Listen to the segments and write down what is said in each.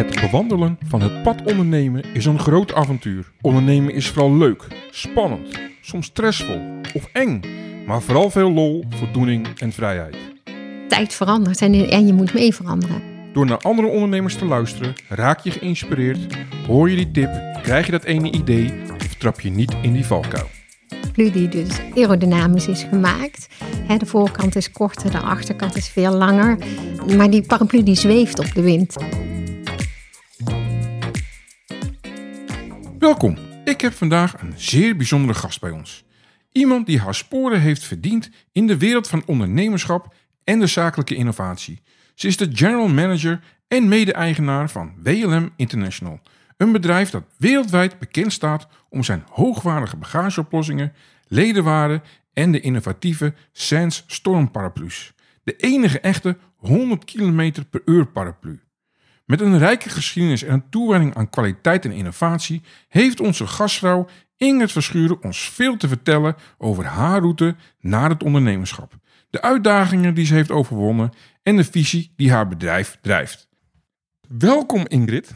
Het bewandelen van het pad ondernemen is een groot avontuur. Ondernemen is vooral leuk, spannend, soms stressvol of eng, maar vooral veel lol, voldoening en vrijheid. Tijd verandert en, je moet mee veranderen. Door naar andere ondernemers te luisteren, raak je geïnspireerd, hoor je die tip, krijg je dat ene idee of trap je niet in die valkuil. Paraplu die dus aerodynamisch is gemaakt. De voorkant is korter, de achterkant is veel langer. Maar die paraplu die zweeft op de wind. Welkom, ik heb vandaag een zeer bijzondere gast bij ons. Iemand die haar sporen heeft verdiend in de wereld van ondernemerschap en de zakelijke innovatie. Ze is de general manager en mede-eigenaar van WLM International. Een bedrijf dat wereldwijd bekend staat om zijn hoogwaardige bagageoplossingen, ledenwaarden en de innovatieve Sans stormparaplu's. De enige echte 100 km per uur paraplu. Met een rijke geschiedenis en een toewijding aan kwaliteit en innovatie heeft onze gastvrouw Ingrid Verschuren ons veel te vertellen over haar route naar het ondernemerschap. De uitdagingen die ze heeft overwonnen en de visie die haar bedrijf drijft. Welkom Ingrid.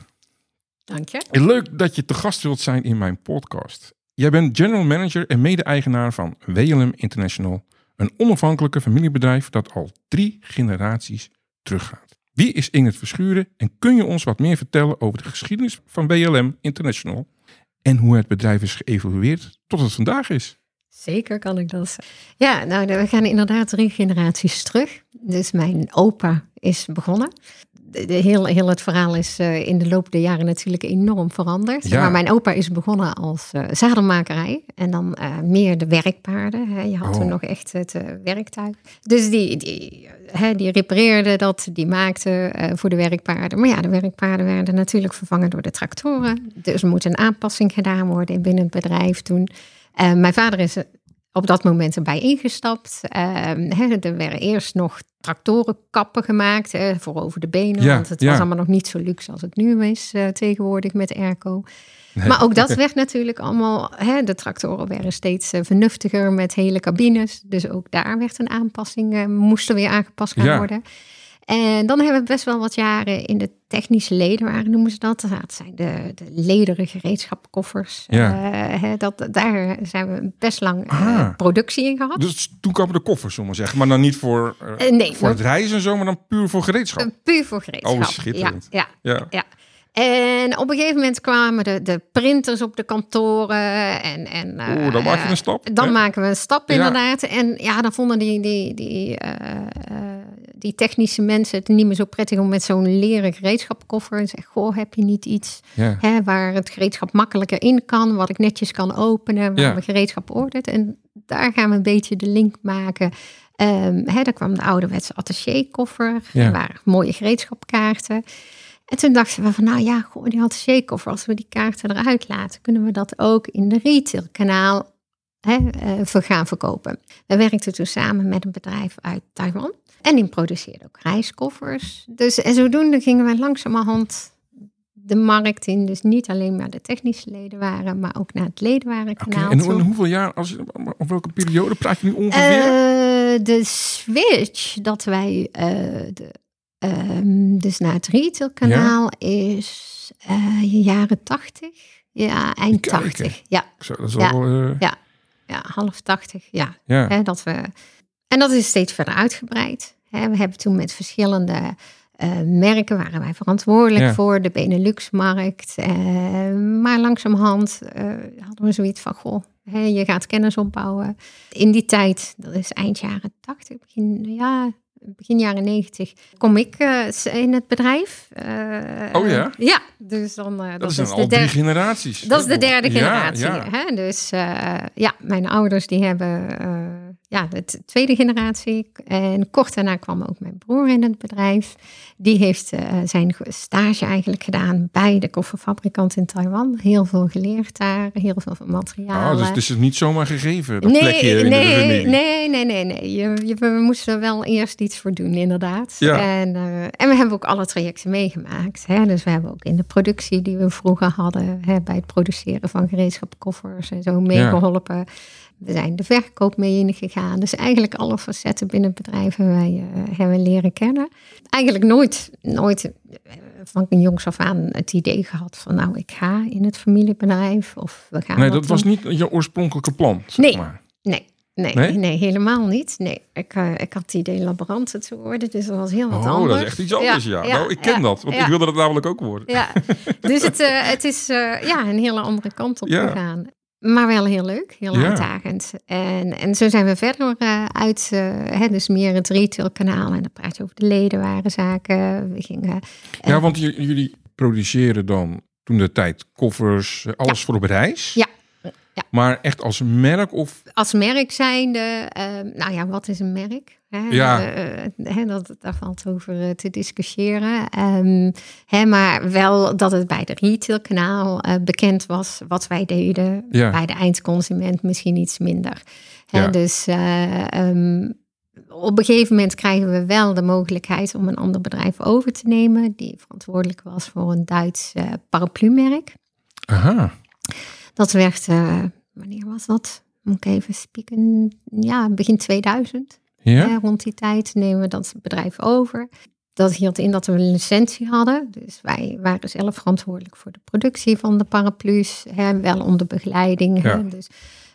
Dank je. Leuk dat je te gast wilt zijn in mijn podcast. Jij bent general manager en mede-eigenaar van WLM International, een onafhankelijke familiebedrijf dat al drie generaties teruggaat. Wie is Ingrid Verschuren en kun je ons wat meer vertellen over de geschiedenis van WLM International en hoe het bedrijf is geëvolueerd tot het vandaag is? Zeker kan ik dat. Ja, nou, we gaan inderdaad drie generaties terug. Dus mijn opa is begonnen de, heel, heel het verhaal is uh, in de loop der jaren natuurlijk enorm veranderd. Maar mijn opa is begonnen als uh, zadelmakerij en dan uh, meer de werkpaarden. Hè. Je had oh. toen nog echt het werktuig. Dus die, die, hè, die repareerde dat, die maakte voor de werkpaarden. Maar ja, de werkpaarden werden natuurlijk vervangen door de tractoren. Dus er moet een aanpassing gedaan worden binnen het bedrijf toen. mijn vader is op dat moment erbij ingestapt. Ehm, er werden eerst nog tractorenkappen gemaakt hè, voor over de benen. want het was allemaal nog niet zo luxe als het nu is uh, tegenwoordig met airco. Maar ook dat werd natuurlijk allemaal, hè, de tractoren werden steeds uh, vernuftiger met hele cabines. Dus ook daar werd een aanpassing, uh, moest er weer aangepast gaan worden. En dan hebben we best wel wat jaren in de technische ledenwaren, noemen ze dat. Dat zijn de, de lederen gereedschapkoffers. Ja. Uh, dat, daar zijn we best lang uh, productie in gehad. Dus toen kwamen de koffers, zullen we zeggen. Maar dan niet voor, uh, nee, voor het reizen zo, maar dan puur voor gereedschap? puur voor gereedschap. Oh, schitterend. ja. ja. ja. En op een gegeven moment kwamen de, de printers op de kantoren. En, en, Oeh, dan maken we een stap. Dan maken we een stap, inderdaad. En ja, dan vonden die, die, die, die technische mensen het niet meer zo prettig om met zo'n leren gereedschapkoffer. En zeggen, goh, heb je niet iets hè, waar het gereedschap makkelijker in kan, wat ik netjes kan openen, waar ja. mijn gereedschap ordert. En daar gaan we een beetje de link maken. Um, hè, daar kwam de ouderwetse attachekoffer, ja. waren mooie gereedschapkaarten. En toen dachten we van, nou ja, goh, die attachekoffer, als we die kaarten eruit laten, kunnen we dat ook in de retailkanaal hè, uh, gaan verkopen. We werkten toen samen met een bedrijf uit Taiwan. En die produceerde ook reiskoffers. Dus en zodoende gingen wij langzamerhand de markt in. Dus niet alleen maar de technische leden waren, maar ook naar het ledenwarenkanaal. Okay, en hoeveel jaar, als, op welke periode praat je nu ongeveer? Uh, de switch dat wij, uh, de, um, dus naar het retailkanaal ja? is jaren 80. Ja, eind 80. Ja. Zo, dat is ja. Wel, ja. Ja, half 80. Ja. ja. Hè, dat we, en dat is steeds verder uitgebreid we hebben toen met verschillende uh, merken waren wij verantwoordelijk voor, de Benelux-markt. Uh, maar langzamerhand uh, hadden we zoiets van, goh, je gaat kennis opbouwen. In die tijd, dat is eind jaren 80, begin, ja, begin jaren 90, kom ik in het bedrijf. oh ja? Ja, dus dan... dat, dat zijn al drie generaties. Dat is de derde generatie. Ja, Hè? Dus ja, mijn ouders die hebben ja, de tweede generatie. En kort daarna kwam ook mijn broer in het bedrijf. Die heeft uh, zijn stage eigenlijk gedaan bij de kofferfabrikant in Taiwan. Heel veel geleerd daar, heel veel van materialen. Oh, dus het is niet zomaar gegeven, dat nee, plekje in nee, de Nee, nee, nee, nee. Je, je, we moesten er wel eerst iets voor doen, inderdaad. Ja. En, uh, en we hebben ook alle trajecten meegemaakt. Hè? Dus we hebben ook in de productie die we vroeger hadden, hè, bij het produceren van gereedschapkoffers en zo meegeholpen. Ja. We zijn de verkoop mee ingegaan. Dus eigenlijk alle facetten binnen het bedrijf hebben wij uh, hebben leren kennen. Eigenlijk nooit, nooit van een jongs af aan het idee gehad van nou, ik ga in het familiebedrijf of we gaan. Nee, dat was niet je oorspronkelijke plan. Zeg Nee. Maar. Nee, nee, Nee? nee? helemaal niet. Nee, ik, eh, ik had het idee laborante te worden, dus dat was heel wat Oh, anders. dat is echt iets anders, ja. nou, ik ken ja, dat, want ik wilde dat namelijk ook worden. Ja, dus het, eh, het is eh, ja, een hele andere kant op Ja. gegaan. Maar wel heel leuk, heel Ja. uitdagend. En, en zo zijn we verder eh, uit, eh, hè, dus meer het retailkanaal. En dan praat je over de ledenwarenzaken. We gingen, Ja, want jullie produceren dan toen de tijd koffers, eh, alles voor op reis. Ja. Ja. Maar echt als merk of... als merk zijnde, eh, nou ja, wat is een merk? Hè? Ja. Eh, hè, dat, daar valt over eh, te discussiëren. Ehm, hè, maar wel dat het bij de retailkanaal eh, bekend was wat wij deden. Ja. Bij de eindconsument misschien iets minder. Hè, Ja. Dus eh, ehm, op een gegeven moment krijgen we wel de mogelijkheid om een ander bedrijf over te nemen. Die verantwoordelijk was voor een Duits eh paraplu-merk. Aha, Dat werd, eh, wanneer was dat? Moet ik even spieken? Ja, begin 2000. Ja? Hè, rond die tijd nemen we dat bedrijf over. Dat hield in dat we een licentie hadden. Dus wij waren zelf verantwoordelijk voor de productie van de paraplu's. Hè, wel onder begeleiding. Ja. Hè, dus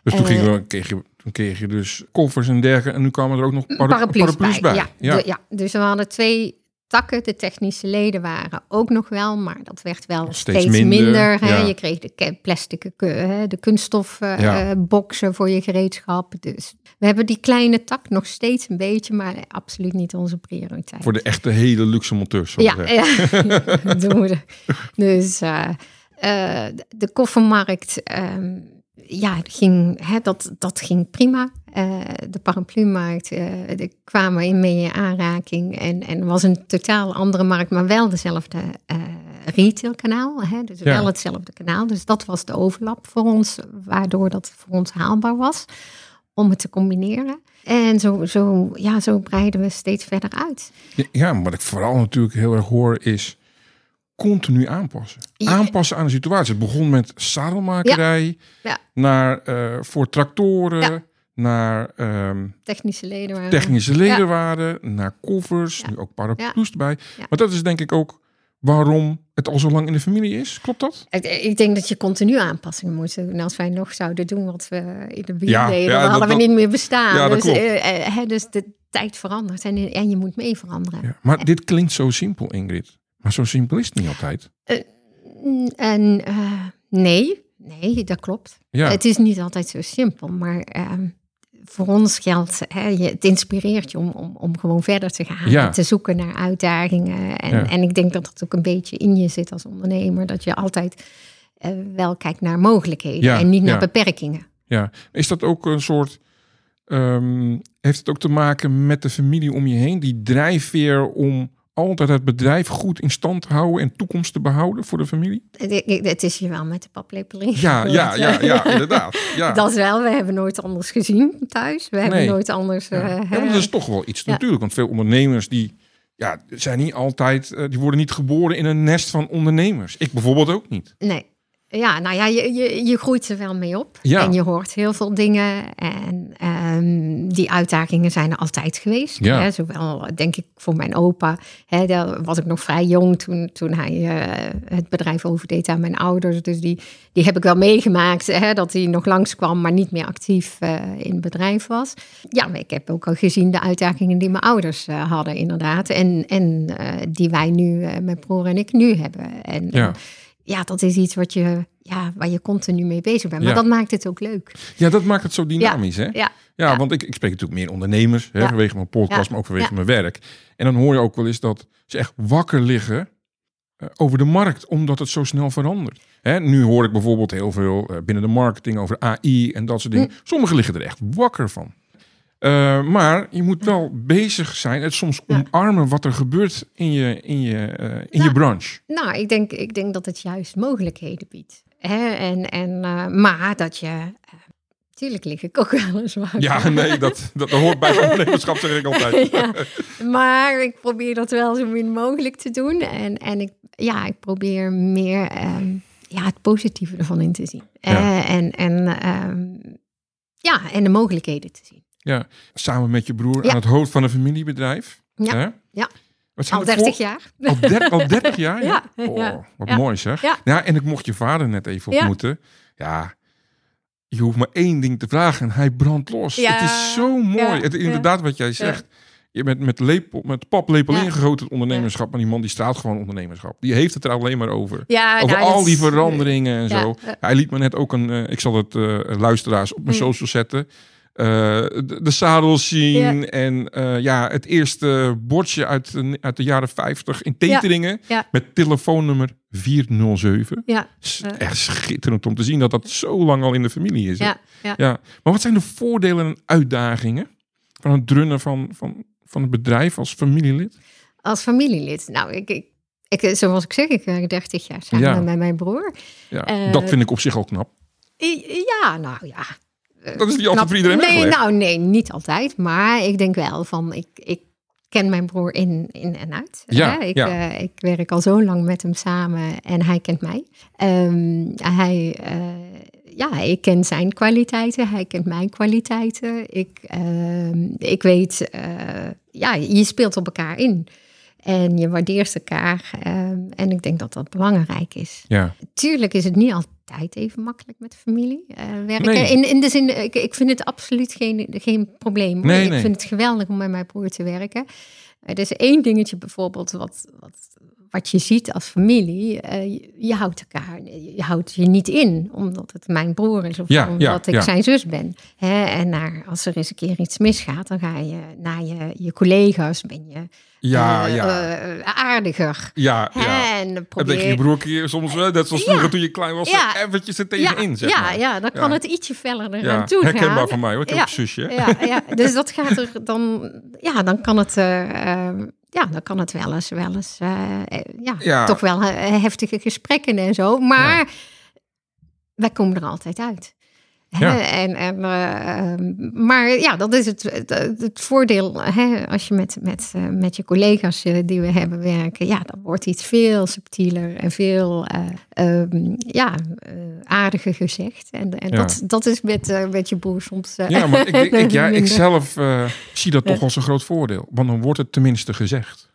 Dus toen, Eh, ging we- kreeg je, toen kreeg je dus koffers en dergelijke. En nu kwamen er ook nog para- paraplu's, bij. Ja, Ja. de- ja, dus we hadden twee takken. De technische leden waren ook nog wel, maar dat werd wel Steeds steeds, minder, minder. hè. ja. Je kreeg de plastic, eh, de kunststof eh, Ja. eh, voor je gereedschap. Dus we hebben die kleine tak nog steeds een beetje, maar absoluut niet onze prioriteit. Voor de echte hele luxe monteurs. zo Ja, doen we. Dus eh, de koffermarkt, ehm, ja, ging, hè, dat, dat ging prima. Eh, de paraplu-markt, de kwamen in mee in aanraking en, en was een totaal andere markt, maar wel dezelfde eh retailkanaal. Hè, dus Ja. wel hetzelfde kanaal. Dus dat was de overlap voor ons, waardoor dat voor ons haalbaar was om het te combineren. En zo, zo, ja, zo breiden we steeds verder uit. Ja, maar wat ik vooral natuurlijk heel erg hoor is continu aanpassen. Ja. Aanpassen aan de situatie. Het begon met zadelmakerij, Ja. naar eh, voor tractoren, naar ehm, Technische leden waren. technische ledenwaarden, naar koffers, nu ook paraplu's erbij. Maar dat is denk ik ook waarom het al zo lang in de familie is. Klopt dat? Ik, ik denk dat je continu aanpassingen moet doen. En als wij nog zouden doen wat we in de bier deden, dat- hadden we niet meer bestaan. Dus, eh, eh, hè, dus de tijd verandert en, en je moet mee veranderen. Ja. Maar dit klinkt zo simpel, Ingrid. Maar zo simpel is het niet altijd. Mm, En eh, nee, nee, dat klopt. Ja, Het is niet altijd zo simpel, maar ehm, voor ons geldt, hè, je, het inspireert je om, om, om gewoon verder te gaan. Ja. Te zoeken naar uitdagingen. En, Ja. en ik denk dat dat ook een beetje in je zit als ondernemer. Dat je altijd eh, wel kijkt naar mogelijkheden Ja, en niet naar ja. beperkingen. ja. Is dat ook een soort... ehm, heeft het ook te maken met de familie om je heen? Die drijfveer om altijd het bedrijf goed in stand houden en toekomst te behouden voor de familie? Het, is je wel met de paplepel in. Ja, ja, ja, ja, inderdaad. Ja. Dat wel. We hebben nooit anders gezien thuis. We hebben Nee. nooit anders... Ja. eh, Ja, dat is toch wel iets natuurlijk. Want veel ondernemers die ja, zijn niet altijd, eh, die worden niet geboren in een nest van ondernemers. Ik bijvoorbeeld ook niet. Nee. Ja, nou ja, je, je, je groeit er wel mee op. Ja. En je hoort heel veel dingen. En ehm, die uitdagingen zijn er altijd geweest. Ja. Hè? Zowel, denk ik, voor mijn opa. Hè, daar was ik nog vrij jong toen, toen hij eh, het bedrijf overdeed aan mijn ouders. Dus die, die heb ik wel meegemaakt. Hè, dat hij nog langskwam, maar niet meer actief eh, in het bedrijf was. Ja, maar ik heb ook al gezien de uitdagingen die mijn ouders eh, hadden, inderdaad. En, en die wij nu, mijn broer en ik, nu hebben. En, Ja. Ja, dat is iets wat je, ja, waar je continu mee bezig bent. Maar Ja. dat maakt het ook leuk. Ja, dat maakt het zo dynamisch, hè? Ja, Ja, ja. want ik, ik spreek natuurlijk meer ondernemers, hè, Ja. vanwege mijn podcast, Ja. maar ook vanwege Ja. mijn werk. En dan hoor je ook wel eens dat ze echt wakker liggen eh, over de markt, omdat het zo snel verandert. Hè, nu hoor ik bijvoorbeeld heel veel eh, binnen de marketing over AI en dat soort dingen. Sommigen liggen er echt wakker van. Eh, maar je moet wel bezig zijn, het soms Ja. omarmen wat er gebeurt in je, in je, eh, in je Ja. branche. Nou, ik denk, ik denk dat het juist mogelijkheden biedt. Hè? En, en, eh, maar dat je... Tuurlijk lig ik ook wel eens wakker. Ja, nee, dat, dat, hoort bij ondernemerschap, zeg ik altijd. Ja, maar ik probeer dat wel zo min mogelijk te doen. En, en ik, ja, ik probeer meer ehm, ja, het positieve ervan in te zien. Ja. En, en, ehm, ja, en de mogelijkheden te zien. Ja, samen met je broer Ja. aan het hoofd van een familiebedrijf. Ja, Hè? Al de 30 voor- jaar. Al, der- al 30 jaar? Ja, Oh, wat mooi zeg. Ja. en ik mocht je vader net even ontmoeten. Ja, je hoeft maar één ding te vragen en hij brandt los. Ja, Het is zo mooi. het, inderdaad wat jij zegt. Je bent met, lepel, met paplepel Ja. ingegoten het ondernemerschap. Maar die man die straalt gewoon ondernemerschap. Die heeft het er alleen maar over. Ja, Over nou, al die veranderingen en zo. Hij liet me net ook een... eh, ik zal het eh, luisteraars op mijn Mm. social zetten. Eh, de, de zadels zien. Ja. En eh, ja, het eerste bordje uit, de- uit de jaren 50 in Teteringen. ja. Met telefoonnummer 407. Ja. Echt schitterend om te zien dat dat zo lang al in de familie is. ja, ja. Ja. Maar wat zijn de voordelen en uitdagingen van het drunnen van, van, van het bedrijf als familielid? Als familielid. Nou, ik, ik, ik, zoals ik zeg, ik werk 30 jaar samen Ja. met mijn broer. Ja, Eh, dat vind ik op zich al knap. Ja, nou ja. Eh, Dat is niet altijd voor iedereen Nee, weggelegd. nou nee, niet altijd. Maar ik denk wel van, ik, ik ken mijn broer in, in en uit. Ja, hè. Ik, ja. eh, ik werk al zo lang met hem samen en hij kent mij. Ehm, hij, eh, ja, ik ken zijn kwaliteiten, hij kent mijn kwaliteiten. Ik, ehm, ik weet, ja, je speelt op elkaar in. En je waardeert elkaar. ehm, en ik denk dat dat belangrijk is. Ja, Tuurlijk is het niet altijd even makkelijk met familie eh, werken. Nee. In, in de zin, ik, ik vind het absoluut geen, geen probleem. Nee, ik nee. vind het geweldig om met mijn broer te werken. Er is één dingetje bijvoorbeeld wat, wat, wat je ziet als familie. eh, je, je houdt elkaar, je houdt je niet in, omdat het mijn broer is of Ja, ja, omdat ik ja. zijn zus ben. Hè, en naar, als er eens een keer iets misgaat, dan ga je naar je, je collega's, ben je ja, eh, ja. eh, aardiger. ja, ja. En dat je probeer je broertje soms, hè, net zoals Ja. vroeger toen je klein was, Ja. eventjes er ja, tegenin, zeg ja, maar. ja, dan kan Ja. het ietsje feller Ja, eraan toe gaan. herkenbaar van mij, hoor. Ik heb Ja. ook een zusje. Ja, ja, dus dat gaat er dan, ja, dan kan het, eh, eh, ja, dan kan het wel eens, wel eens, eh, eh, ja, Ja. toch wel eh, heftige gesprekken en zo. Maar wij komen er altijd uit. Ja. En, en, eh, ehm, maar ja, dat is het, het, het voordeel hè, als je met, met, eh, met je collega's eh, die we hebben werken. Ja, dan wordt iets veel subtieler en veel eh, ehm, ja, aardiger gezegd. En, en Ja. dat, dat is met, met je broer soms. Ja, maar ik, ik, ik- ja, ik zelf zie dat toch als een groot voordeel. Want dan wordt het tenminste gezegd.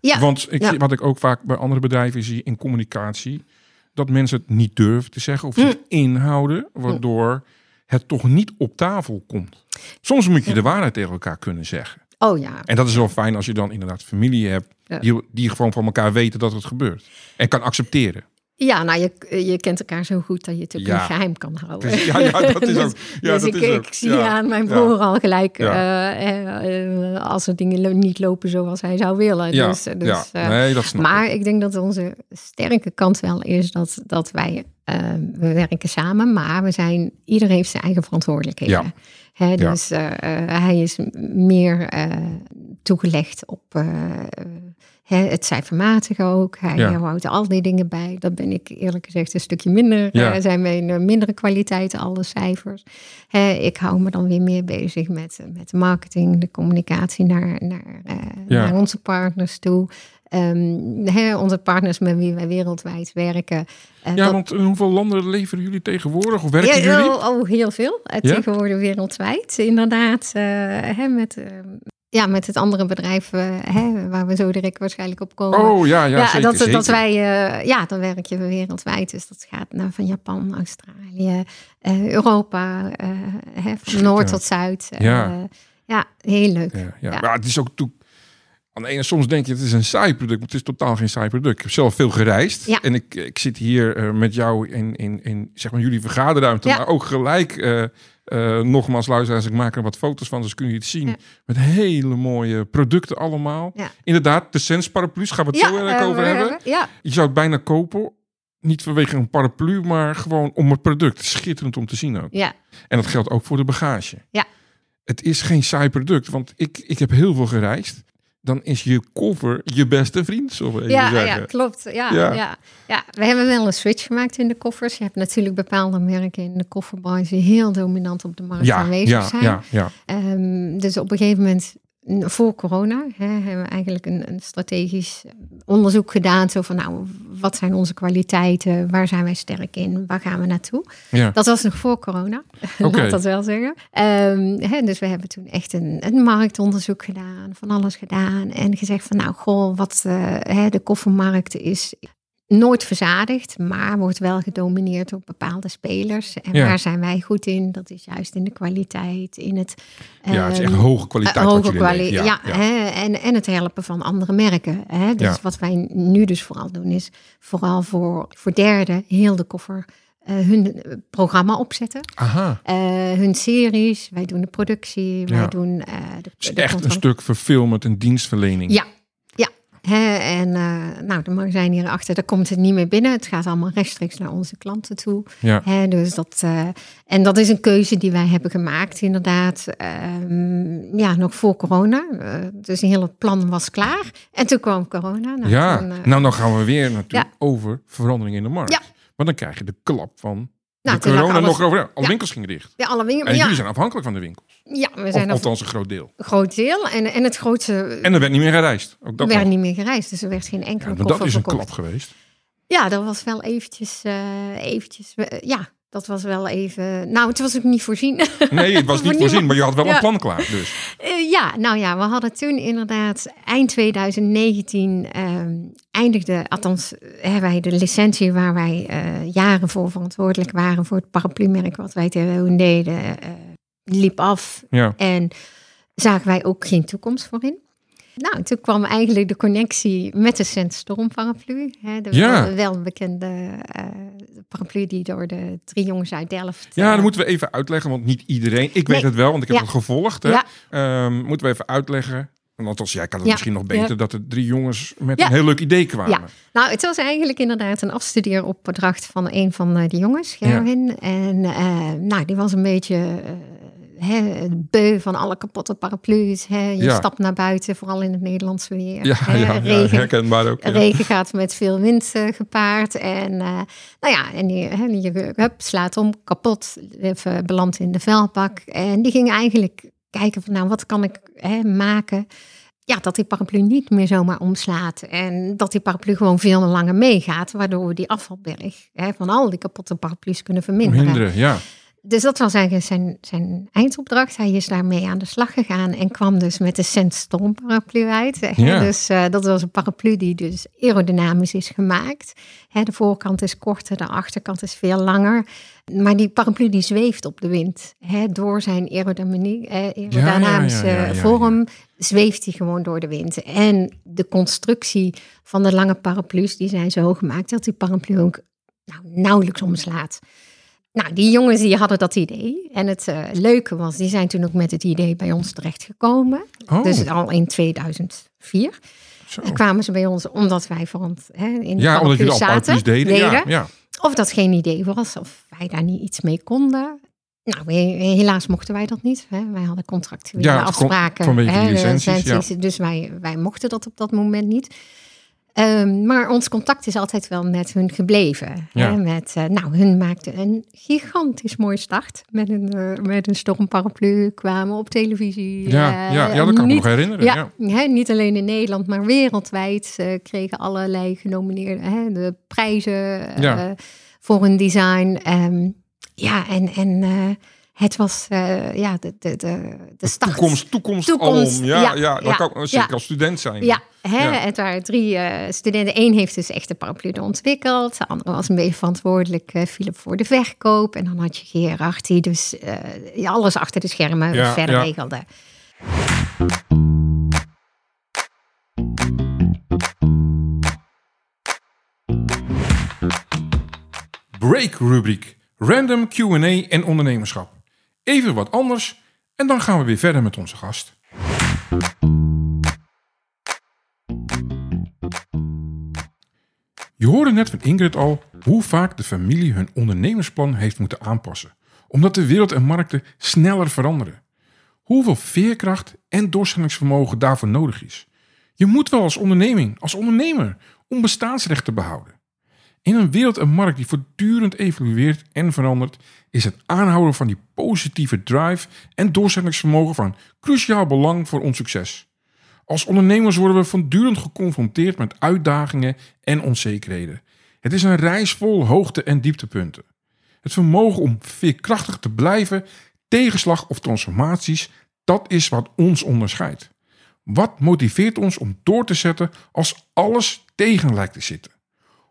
Ja, Want ik, ja. wat ik ook vaak bij andere bedrijven zie in communicatie, dat mensen het niet durven te zeggen of zich Hm. inhouden, waardoor het toch niet op tafel komt. Soms moet je de waarheid tegen elkaar kunnen zeggen. Oh ja, En dat is wel fijn als je dan inderdaad familie hebt, die, die gewoon van elkaar weten dat het gebeurt. En kan accepteren. Ja nou, je, je kent elkaar zo goed dat je het ook Ja. niet geheim kan houden. Ja, ja, dat is ook. Ja, dus dat ik, is ik zie Ja. aan mijn broer al gelijk eh, eh, eh, als er dingen niet lopen zoals hij zou willen. Ja, dus, dus, nee, dat snap maar ik. ik denk dat onze sterke kant wel is dat, dat wij, we werken samen, maar we zijn, ieder heeft zijn eigen verantwoordelijkheden. Ja. Hè, dus hij is meer toegelegd op hè, het cijfermatige ook. Hij Ja. houdt al die dingen bij. Dat ben ik eerlijk gezegd een stukje minder. Ja. eh, zijn een mindere kwaliteit, alle cijfers. Hè, ik hou me dan weer meer bezig met, met de marketing, de communicatie naar, naar, eh, Ja. naar onze partners toe. Ehm, hè, onze partners met wie wij wereldwijd werken. eh, Ja, dat- want in hoeveel landen leveren jullie tegenwoordig? Of werken ja, jullie? oh, oh, heel veel. Eh, Ja? Tegenwoordig wereldwijd. Inderdaad, eh, hè, met, eh, ja, met het andere bedrijf eh, hè, waar we zo direct waarschijnlijk op komen. Oh ja, ja, ja, zeker, dat, zeker. dat wij, eh, ja, dan werk je wereldwijd. Dus dat gaat naar van Japan, Australië, eh, Europa, hè, van noord tot zuid. Ja. ja, heel leuk. Ja, ja. Ja. Maar het is ook toe. Aan de ene soms denk je het is een saai product, maar het is totaal geen saai product. Ik heb zelf veel gereisd Ja. en ik, ik zit hier met jou in, in, in zeg maar jullie vergaderruimte, maar ook gelijk. Eh, nogmaals, luisteraars, ik maak er wat foto's van, dus kun je het zien. Ja. Met hele mooie producten allemaal. Ja. Inderdaad, de Sens paraplu's gaan we het zo erg over hebben. Ja, Je zou het bijna kopen, niet vanwege een paraplu, maar gewoon om het product. Schitterend om te zien ook. ja, En dat geldt ook voor de bagage. Ja. Het is geen saai product, want ik, ik heb heel veel gereisd. Dan is je koffer je beste vriend, zo even ja, zeggen. ja, klopt. Ja, Ja. ja. Ja. we hebben wel een switch gemaakt in de koffers. Je hebt natuurlijk bepaalde merken in de kofferbranche die heel dominant op de markt ja, aanwezig ja, zijn. ja, ja. Ehm, dus op een gegeven moment voor corona hè, hebben we eigenlijk een, een, strategisch onderzoek gedaan. Zo van, nou, wat zijn onze kwaliteiten? Waar zijn wij sterk in? Waar gaan we naartoe? Ja. Dat was nog voor corona, laat dat wel zeggen. Ehm, hè, dus we hebben toen echt een, een marktonderzoek gedaan, van alles gedaan. En gezegd van, nou, goh, wat eh, hè, de koffermarkt is nooit verzadigd, maar wordt wel gedomineerd door bepaalde spelers. En Ja. waar zijn wij goed in? Dat is juist in de kwaliteit, in het... ja, het is echt ehm, hoge kwaliteit wat hoge kwaliteit, ja, Hè, en, en het helpen van andere merken. Hè. Dus wat wij nu dus vooral doen, is vooral voor, voor derden heel de koffer eh, hun eh, programma opzetten. Aha, hun series, wij doen de productie, wij doen de, het is de echt een stuk verfilmend en dienstverlening. Ja, en eh, nou, de magazijn hierachter, daar komt het niet meer binnen. Het gaat allemaal rechtstreeks naar onze klanten toe. Ja. Hè, dus dat, eh, en dat is een keuze die wij hebben gemaakt, inderdaad. Ehm, ja, nog voor corona. Eh, dus een hele plan was klaar. En toen kwam corona. Nou, ja, eh, nou dan gaan we weer natuurlijk Ja. over verandering in de markt. Ja. Want dan krijg je de klap van nou, de corona alles- nog over. Alle Ja. winkels gingen dicht. Ja, alle winkels. En Ja, jullie zijn afhankelijk van de winkel. ja, we Of, zijn er althans een groot deel. een groot deel. En, en het grootste En er werd niet meer gereisd. Ook dat er werd nog. niet meer gereisd. Dus er werd geen enkele Ja, dat is een klap geweest. Ja, dat was wel eventjes, eh, eventjes, ja, dat was wel even, nou, het was ook niet voorzien. Nee, het was niet voorzien, maar je had wel een plan klaar. Dus. Eh, ja, nou ja, we hadden toen inderdaad eind 2019 ehm, eindigde, althans eh, hebben wij de licentie waar wij eh, jaren voor verantwoordelijk waren voor het paraplu-merk wat wij toen deden, eh, liep af Ja. en zagen wij ook geen toekomst voor in. Nou, toen kwam eigenlijk de connectie met de Sandstorm paraplu. Hè, de Ja. wel, welbekende paraplu die door de drie jongens uit Delft... ja, dat moeten we even uitleggen, want niet iedereen. Ik weet het wel, want ik heb Ja. het gevolgd. Hè. Ja. Ehm, moeten we even uitleggen. Want althans, jij kan het Ja. misschien nog beter, Ja. dat er drie jongens met Ja. een heel leuk idee kwamen. Ja. Nou, het was eigenlijk inderdaad een afstudeeropdracht van een van eh, de jongens, Gerwin. En eh, nou, die was een beetje eh, hè, beu van alle kapotte paraplu's. Hè. Je stapt naar buiten, vooral in het Nederlandse weer. Ja, hè. regen, herkenbaar ook. regen gaat met veel wind gepaard. En nou ja, en die, hè, die hup, slaat om, kapot, even belandt in de vuilbak. En die ging eigenlijk kijken van, nou, wat kan ik hè, maken... Ja, dat die paraplu niet meer zomaar omslaat. En dat die paraplu gewoon veel langer meegaat. Waardoor we die afvalberg hè, van al die kapotte paraplu's kunnen verminderen. Minderen, ja. Dus dat was eigenlijk zijn, zijn eindopdracht. Hij is daarmee aan de slag gegaan en kwam dus met de Sandstorm paraplu uit. Ja. Dus eh, dat was een paraplu die dus aerodynamisch is gemaakt. Hè, de voorkant is korter, de achterkant is veel langer. Maar die paraplu die zweeft op de wind. Hè, door zijn eh, aerodynamische ja, vorm zweeft hij gewoon door de wind. En de constructie van de lange paraplu's die zijn zo gemaakt dat die paraplu ook nou, nauwelijks omslaat. Nou, die jongens die hadden dat idee. En het eh, leuke was, die zijn toen ook met het idee bij ons terechtgekomen. Oh, Dus al in 2004 zo. kwamen ze bij ons, omdat wij voor ons hè, in de Ja, omdat jullie zaten. paraplu's deden. Ja, ja. Of dat geen idee was, of wij daar niet iets mee konden. Nou, helaas mochten wij dat niet. Hè. Wij hadden contractuele Ja, kon- afspraken. vanwege hè, licenties, ja. licenties, Dus wij, wij mochten dat op dat moment niet. Ehm, maar ons contact is altijd wel met hun gebleven. Ja. Hè, met, eh, nou, hun maakten een gigantisch mooie start. Met een, eh, met een stormparaplu, kwamen op televisie. Ja, eh, ja, ja, dat kan ik me nog herinneren. Ja. ja, Hè, niet alleen in Nederland, maar wereldwijd eh, kregen allerlei genomineerden hè, de prijzen eh, voor hun design. Ehm, ja, en, en eh, het was eh, ja, de, de, de, de start. Toekomst, toekomst, Toekomst, alom. Ja, ja, ja, dat ja, kan zeker ja. als student zijn. Ja, hè, Ja. het waren drie eh, studenten. Eén heeft dus echt de paraplu ontwikkeld. De andere was een beetje verantwoordelijk, eh Philip, voor de verkoop. En dan had je Gerard, die dus alles achter de schermen verder regelde. Break rubriek. Random Q&A en ondernemerschap. Even wat anders en dan gaan we weer verder met onze gast. Je hoorde net van Ingrid al hoe vaak de familie hun ondernemersplan heeft moeten aanpassen. Omdat de wereld en markten sneller veranderen. Hoeveel veerkracht en doorzettingsvermogen daarvoor nodig is. Je moet wel als onderneming, als ondernemer, om bestaansrecht te behouden. In een wereld en markt die voortdurend evolueert en verandert, is het aanhouden van die positieve drive en doorzettingsvermogen van cruciaal belang voor ons succes. Als ondernemers worden we voortdurend geconfronteerd met uitdagingen en onzekerheden. Het is een reis vol hoogte- en dieptepunten. Het vermogen om veerkrachtig te blijven, tegenslag of transformaties, dat is wat ons onderscheidt. Wat motiveert ons om door te zetten als alles tegen lijkt te zitten?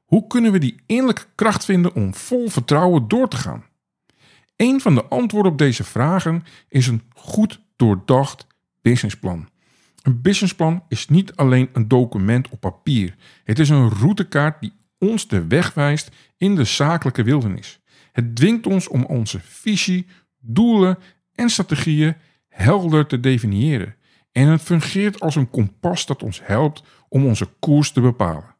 Hoe kunnen we die innerlijke kracht vinden om vol vertrouwen door te gaan? Een van de antwoorden op deze vragen is een goed doordacht businessplan. Een businessplan is niet alleen een document op papier. Het is een routekaart die ons de weg wijst in de zakelijke wildernis. Het dwingt ons om onze visie, doelen en strategieën helder te definiëren. En het fungeert als een kompas dat ons helpt om onze koers te bepalen.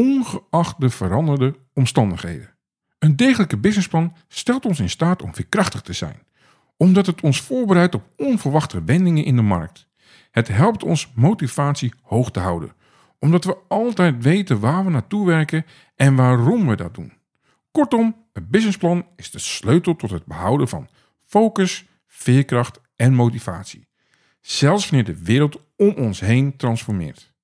Ongeacht de veranderde omstandigheden. Een degelijke businessplan stelt ons in staat om veerkrachtig te zijn, omdat het ons voorbereidt op onverwachte wendingen in de markt. Het helpt ons motivatie hoog te houden, omdat we altijd weten waar we naartoe werken en waarom we dat doen. Kortom, een businessplan is de sleutel tot het behouden van focus, veerkracht en motivatie. Zelfs wanneer de wereld om ons heen transformeert.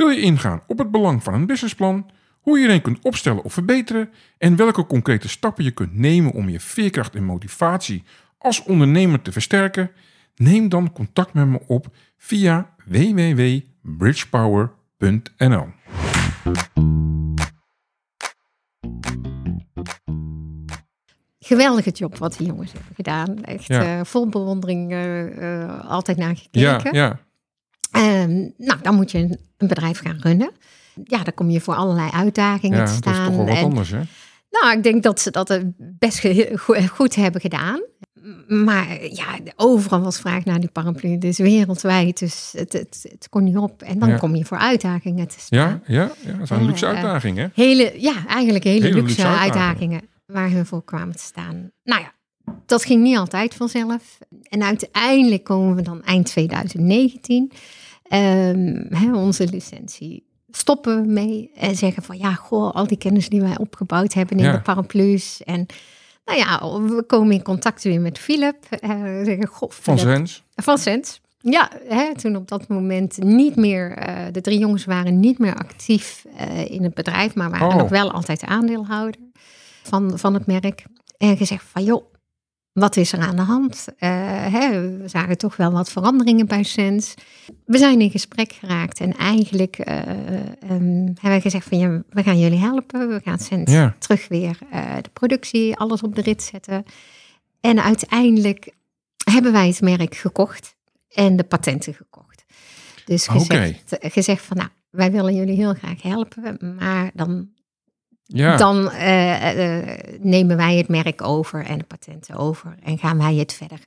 Wil je ingaan op het belang van een businessplan, hoe je erin kunt opstellen of verbeteren en welke concrete stappen je kunt nemen om je veerkracht en motivatie als ondernemer te versterken? Neem dan contact met me op via www.bridgepower.nl. Geweldige job wat die jongens hebben gedaan. Echt Ja. eh, vol bewondering eh, eh, altijd naar Ja, gekeken. ja, Ehm, nou, dan moet je een, een bedrijf gaan runnen. Ja, dan kom je voor allerlei uitdagingen ja, te dat is staan. toch wel wat En, anders, hè? nou, ik denk dat ze dat eh, best goed hebben gedaan. Maar ja, overal was vraag naar die paraplu. Dus wereldwijd. Dus het, het, het kon niet op. En dan Ja. kom je voor uitdagingen te staan. Ja, ja, ja dat zijn Ja, luxe ja. uitdagingen? Hele, ja, eigenlijk hele, Hele luxe, luxe uitdagingen. uitdagingen waar hun voor kwamen te staan. Nou ja, dat ging niet altijd vanzelf. En uiteindelijk komen we dan eind 2019. Ehm, hè, onze licentie stoppen we mee en zeggen van ja, goh, al die kennis die wij opgebouwd hebben in Ja. de paraplu's. En nou ja, we komen in contact weer met Philip. Eh, zeggen, goh, Van Zens. van Sens. Ja, hè, toen op dat moment niet meer, eh, de drie jongens waren niet meer actief eh, in het bedrijf, maar waren Oh. nog wel altijd aandeelhouder van, van het merk. En gezegd van, joh, wat is er aan de hand? Eh, hè, we zagen toch wel wat veranderingen bij Sens. We zijn in gesprek geraakt en eigenlijk eh, ehm, hebben we gezegd van, ja, we gaan jullie helpen. We gaan Sens Ja. terug weer eh, de productie, alles op de rit zetten. En uiteindelijk hebben wij het merk gekocht en de patenten gekocht. Dus gezegd, gezegd van, nou, wij willen jullie heel graag helpen, maar dan, Ja, dan eh, eh, nemen wij het merk over en de patenten over en gaan wij het verder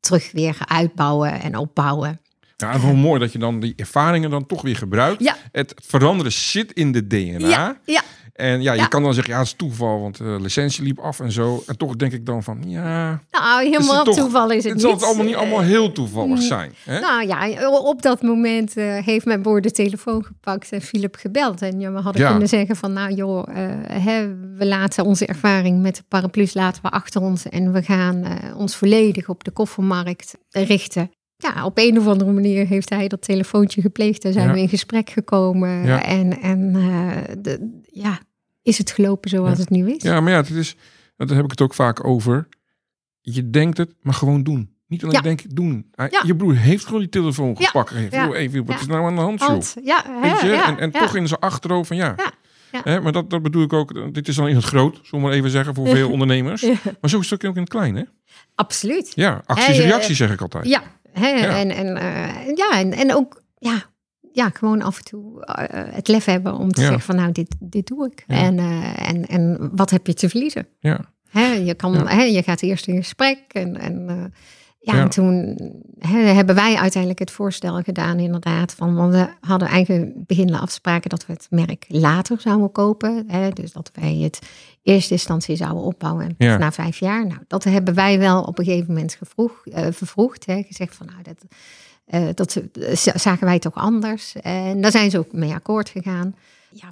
terug weer uitbouwen en opbouwen. ja en wel mooi dat je dan die ervaringen dan toch weer gebruikt. Ja. Het veranderen zit in de DNA. Ja, ja, En ja, je Ja. kan dan zeggen, ja, het is toeval, want de licentie liep af en zo. En toch denk ik dan van, ja, nou, helemaal toch- toeval is het, het zal niet. het allemaal niet allemaal heel toevallig zijn. Hè? Nou ja, op dat moment eh, heeft mijn broer de telefoon gepakt en Philip gebeld. En ja, we hadden Ja. kunnen zeggen van, nou joh, eh, hè, we laten onze ervaring met de paraplu's laten we achter ons. En we gaan eh, ons volledig op de koffermarkt richten. Ja, op een of andere manier heeft hij dat telefoontje gepleegd. Daar zijn Ja. we in gesprek gekomen. Ja. En, en eh, de, ja, is het gelopen zoals Ja. het nu is? Ja, maar ja, het is, daar heb ik het ook vaak over. Je denkt het, maar gewoon doen. Niet alleen Ja. denken, doen. Hij- Ja. Je broer heeft gewoon die telefoon gepakt. Heeft, Ja. even, wat is nou aan de hand, joh? Want, ja, hè, en en toch in zijn achterhoofd van ja. Hè, maar dat, dat bedoel ik ook. Dit is dan in het groot, zullen we maar even zeggen, voor veel ondernemers. Maar zo is het ook in het klein, hè? Absoluut. Ja, acties Hey, en eh, reacties zeg ik altijd. Ja, hè. En, en, eh, ja en, en ook ja, ja, gewoon af en toe eh, het lef hebben om te Ja. zeggen van nou, dit, dit doe ik. Ja. En, eh, en, en wat heb je te verliezen? Ja. Hè, je, kan, Ja. hè, je gaat eerst in gesprek en, en, eh, ja, Ja. en toen hebben wij uiteindelijk het voorstel gedaan inderdaad. Van, want we hadden eigenlijk beginnende afspraken dat we het merk later zouden kopen. Dus dat wij het eerste instantie zouden opbouwen en Ja. na vijf jaar. Nou, dat hebben wij wel op een gegeven moment gevroeg, eh, vervroegd. Gezegd van nou, dat, eh, dat z- zagen wij toch anders. En daar zijn ze ook mee akkoord gegaan. ja,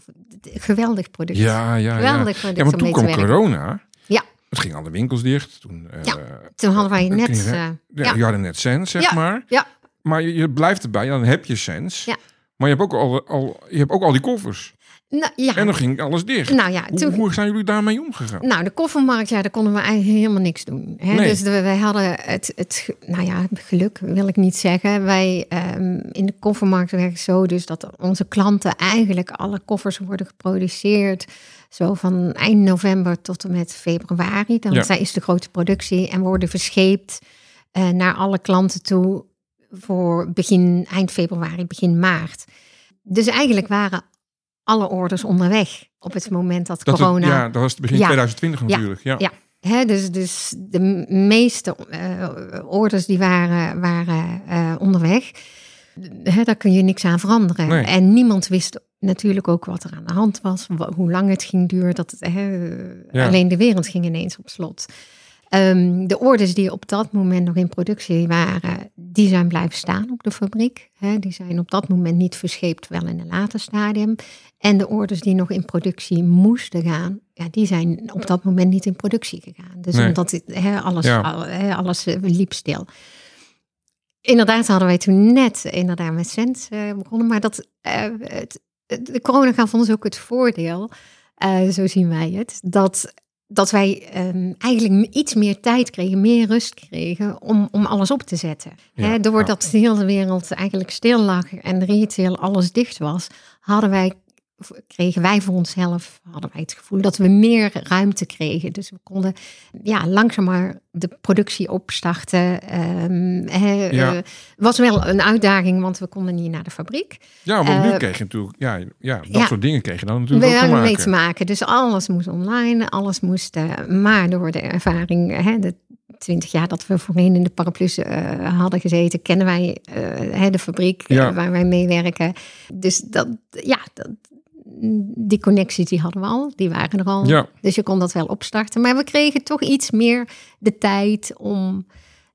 geweldig product. Ja, ja, ja. geweldig Ja, toen kwam corona. Ja. Het ging alle winkels dicht. Toen, eh, Ja, Toen hadden wij net... je- eh, ja, ja. Je had net cent, zeg Ja, maar. ja. Maar je, je blijft erbij, dan heb je cents. Ja. Maar je hebt, ook al, al, je hebt ook al die koffers. Nou, ja. En dan ging alles dicht. nou ja, hoe, toen, hoe zijn jullie daarmee omgegaan? Nou, de koffermarkt, ja, daar konden we eigenlijk helemaal niks doen. Hè? Nee. Dus de- wij hadden het, het, nou ja, geluk wil ik niet zeggen. Wij ehm, in de koffermarkt werkt het zo dus dat onze klanten eigenlijk alle koffers worden geproduceerd. Zo van eind november tot en met februari. Dan Ja. is de grote productie en worden verscheept eh, naar alle klanten toe voor begin, eind februari, begin maart. Dus eigenlijk waren alle orders onderweg op het moment dat, Dat het- corona... ja, dat was het begin Ja. 2020 natuurlijk. Ja. Ja. Hè, dus, dus de meeste eh, orders die waren, waren eh, onderweg. Hè, daar kun je niks aan veranderen. Nee. En niemand wist natuurlijk ook wat er aan de hand was. wa- Hoe lang het ging duren. Dat het, Ja. Alleen de wereld ging ineens op slot. Ehm, de orders die op dat moment nog in productie waren, die zijn blijven staan op de fabriek. Die zijn op dat moment niet verscheept, wel in een later stadium. En de orders die nog in productie moesten gaan, ja, die zijn op dat moment niet in productie gegaan. Dus Nee. omdat alles, Ja. al- hè, alles eh, liep stil. Inderdaad hadden wij toen net inderdaad met Sens eh, begonnen. Maar dat, eh, het, de corona gaf ons ook het voordeel, zo zien wij het, dat, dat wij ehm, eigenlijk iets meer tijd kregen, meer rust kregen om, om alles op te zetten. Ja, doordat ja. de hele wereld eigenlijk stil lag en retail alles dicht was, hadden wij, kregen wij voor onszelf hadden wij het gevoel dat we meer ruimte kregen. Dus we konden ja, langzamer de productie opstarten. Ehm, Ja. eh, was wel een uitdaging, want we konden niet naar de fabriek. Ja, want nu Eh, kreeg je natuurlijk, ja, ja dat ja. soort dingen kreeg je dan We natuurlijk ook te mee te maken. Dus alles moest online, alles moest. eh, maar door de ervaring, hè, de twintig jaar dat we voorheen in de paraplu's hadden gezeten, kennen wij hè, de fabriek Ja. waar wij meewerken. Dus dat, ja, dat, die connecties die hadden we al, die waren er al. Ja, Dus je kon dat wel opstarten. Maar we kregen toch iets meer de tijd om.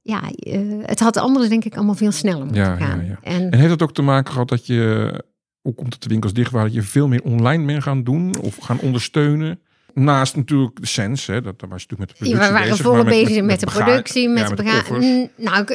Ja, eh, het had anders denk ik allemaal veel sneller moeten Ja, gaan. ja. En en heeft dat ook te maken gehad dat je, hoe komt het de winkels dicht waren, dat je veel meer online bent gaan doen of gaan ondersteunen? Naast natuurlijk de sens, hè, dat, daar was je natuurlijk met de productie Ja, we waren bezig, volop maar bezig met, de productie, met de. Mm, Nou,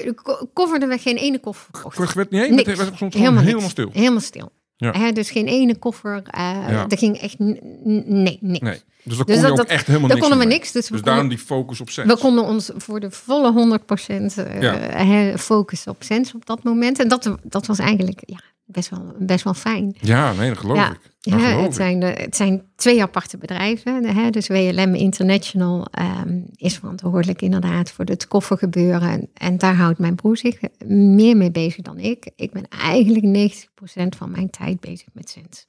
we geen ene koffer verkocht. Werd niet Niks. het was soms Helemaal, helemaal stil. Helemaal stil. Ja. Hè, dus geen ene koffer. eh Ja. Er ging echt nee, niks. Nee, dus daar Dus kon je dat- ook dat- echt helemaal niks konden we niks. Dus, we, Dus daarom die focus op sens. we konden ons voor de volle 100% eh, Ja. hè, focussen op Sens op dat moment. En dat, dat was eigenlijk ja, best, wel, best wel fijn. Ja, nee, dat geloof ik. Ja, het, zijn de, het zijn twee aparte bedrijven. Hè? Dus WLM International ehm, is verantwoordelijk inderdaad voor het koffergebeuren. En, en daar houdt mijn broer zich meer mee bezig dan ik. Ik ben eigenlijk 90% van mijn tijd bezig met Sens.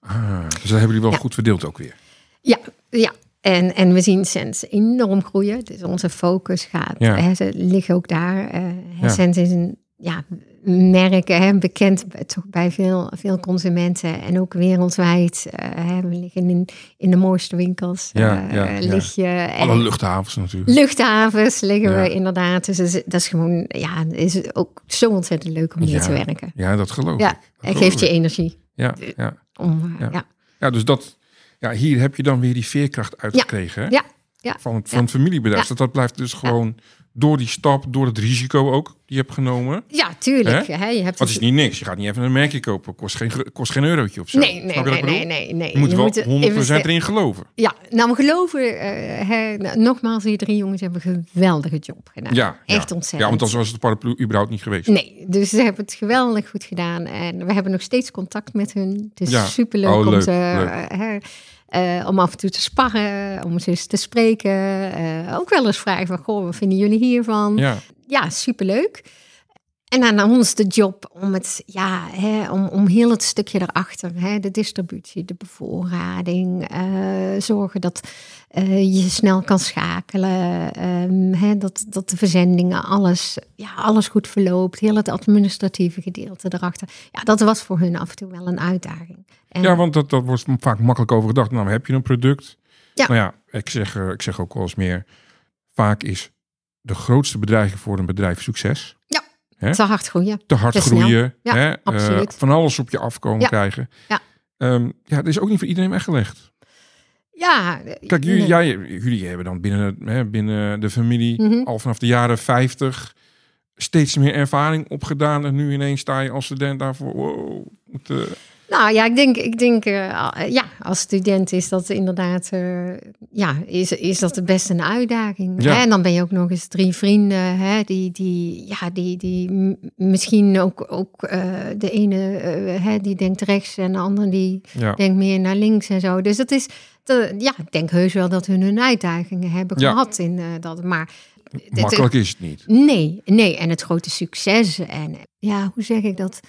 Ah, dus dat hebben jullie wel Ja. goed verdeeld ook weer. Ja, ja. En, en we zien Sens enorm groeien. Dus onze focus gaat, Ja. hè, ze liggen ook daar. eh Ja. Sens is een ja, merk, hè, bekend toch bij veel, veel consumenten. En ook wereldwijd. eh, hè, we liggen in, in de mooiste winkels. Ja, eh, ja, ja. lig je, en Alle luchthavens natuurlijk. luchthavens liggen Ja. we inderdaad. Dus dat is, gewoon, ja, is ook zo ontzettend leuk om hier Ja. te werken. Ja, dat geloof Ja, ik. Dat het geeft je energie. Ja, ja. Om, eh, Ja. ja. ja, dus dat... Ja, hier heb je dan weer die veerkracht uitgekregen. hè? Ja, ja. Van, het, van het familiebedrijf. Ja. Dat, dat blijft dus gewoon door die stap, door het risico ook die je hebt genomen. ja, tuurlijk. Hè? Je hebt het is niet niks. Je gaat niet even een merkje kopen. Kost geen, kost geen eurotje of zo. Nee, nee, wat nee, nee, nee, nee. Je moet wel er 100% investeren. erin geloven. Ja, nou, we geloven, eh, hè, nou, nogmaals, die drie jongens hebben een geweldige job gedaan. Ja, Echt ja. ontzettend. Ja, want anders was het paraplu überhaupt niet geweest. Nee, dus ze hebben het geweldig goed gedaan. En we hebben nog steeds contact met hun. Het is Ja. superleuk Oh, om leuk, ze... leuk. eh, eh, om af en toe te sparren, om eens te spreken. Eh, ook wel eens vragen van, goh, wat vinden jullie hiervan? Ja, ja, superleuk. En dan aan ons de job om het, ja, hè, om, om heel het stukje erachter, hè, de distributie, de bevoorrading, eh, zorgen dat eh, je snel kan schakelen, ehm, dat, dat de verzendingen, alles, ja, alles goed verloopt, heel het administratieve gedeelte erachter. Ja, dat was voor hun af en toe wel een uitdaging. En, ja want dat, dat wordt vaak makkelijk over gedacht. Nou, heb je een product. Ja. Maar ja, ik zeg, eh, ik zeg ook wel eens meer. Vaak is de grootste bedreiging voor een bedrijf succes. te hard groeien. Te hard Te groeien. Ja, hè, absoluut. van alles op je afkomen Ja. krijgen. Ja. Ehm, ja, dat is ook niet voor iedereen weggelegd. Ja. Kijk, jullie, jij, jullie hebben dan binnen, hè, binnen de familie Mhm. al vanaf de jaren 50 steeds meer ervaring opgedaan. En nu ineens sta je als student daarvoor. Wow, moet, eh, Nou ja, ik denk, ik denk eh, ja, als student is dat inderdaad, eh, ja, is, is dat best een uitdaging. Ja. Hè? En dan ben je ook nog eens drie vrienden, hè, die, die, ja, die, die misschien ook, ook eh, de ene, eh, hè, die denkt rechts en de andere die ja. denkt meer naar links en zo. Dus dat is, de, ja, ik denk heus wel dat hun hun uitdagingen hebben Ja. gehad in eh, dat, maar... Makkelijk is het niet. Nee, nee. En het grote succes en ja, hoe zeg ik dat?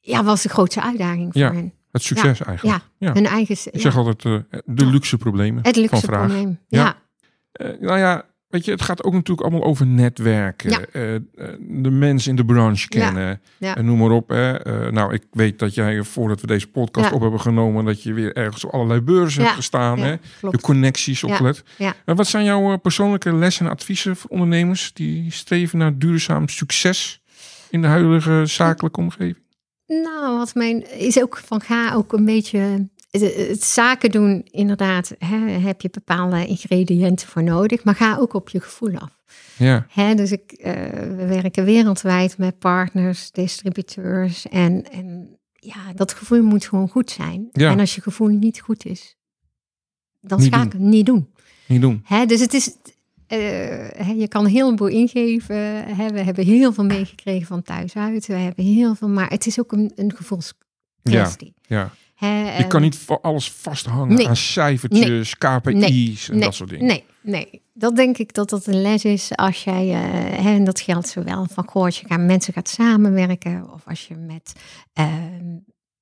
Ja, was de grootste uitdaging voor Ja. hen. Het succes eigenlijk. Ja. Hun eigen... Ik ja, zeg altijd eh, de luxe problemen het luxe van vraag. probleem. Ja. Ja. Eh, nou ja, weet je, het gaat ook natuurlijk allemaal over netwerken. Ja. eh, eh, de mensen in de branche kennen. Ja. En noem maar op. Hè. Eh, nou, ik weet dat jij, voordat we deze podcast op hebben genomen, dat je weer ergens op allerlei beurzen hebt gestaan. Hè. De klopt. connecties Ja. opgelet. Ja. En wat zijn jouw eh, persoonlijke lessen en adviezen voor ondernemers die streven naar duurzaam succes in de huidige zakelijke omgeving? Nou, wat mijn is ook van ga ook een beetje het, het zaken doen. Inderdaad, hè, heb je bepaalde ingrediënten voor nodig, maar ga ook op je gevoel af. Ja, Hè, dus ik, eh, we werken wereldwijd met partners, distributeurs en, en ja, dat gevoel moet gewoon goed zijn. Ja. En als je gevoel niet goed is, dan Niet ga ik het niet doen. niet doen. Hè, dus het is, eh, je kan heel veel ingeven. Hè, we hebben heel veel meegekregen van thuis uit. We hebben heel veel, maar het is ook een, een gevoelskwestie. Ja. Hè, Je kan niet voor alles vasthangen Nee. aan cijfertjes, KPI's en nee, dat soort dingen. Nee, nee. Dat denk ik dat dat een les is als jij, eh, hè, en dat geldt zowel van goh, als je gaat, mensen gaat samenwerken of als je met, ehm,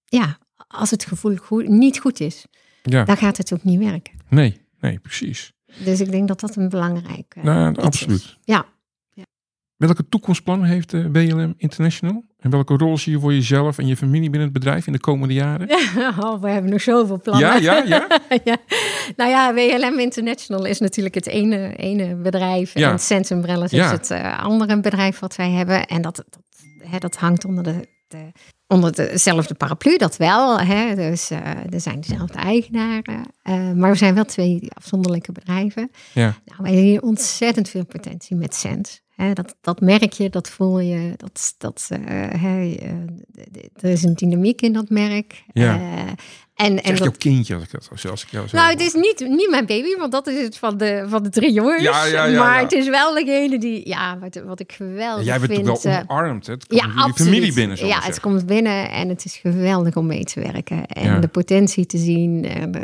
ja, als het gevoel goed, niet goed is, Ja, dan gaat het ook niet werken. nee, nee, precies. Dus ik denk dat dat een belangrijk eh, Nou, absoluut. is. Ja. Welke toekomstplannen heeft de BLM International? En welke rol zie je voor jezelf en je familie binnen het bedrijf in de komende jaren? Oh, we hebben nog zoveel plannen. Ja, ja, ja. ja. Nou ja, WLM International is natuurlijk het ene, ene bedrijf. Ja. En Sense Umbrellas Ja. is het eh, andere bedrijf wat wij hebben. En dat, dat, hè, dat hangt onder, de, de, onder dezelfde paraplu, dat wel. Hè. Dus eh, er zijn dezelfde eigenaren. Eh, maar we zijn wel twee afzonderlijke bedrijven. Ja, Nou, wij zien ontzettend veel potentie met Sense. Hè, dat, dat merk je, dat voel je. Dat, dat, eh, er is een dynamiek in dat merk. Ja. En, en zeg dat, jouw kindje als ik, dat, als ik jou zo nou, het is niet, niet mijn baby, want dat is het van de, van de drie jongens. Ja, ja, ja, maar het is wel degene die, ja, wat, wat ik geweldig Jij bent vind. wel omarmd, hè? Het komt ja, jullie absoluut. familie binnen, zo Ja, het zeggen. komt binnen en het is geweldig om mee te werken. En Ja. de potentie te zien en,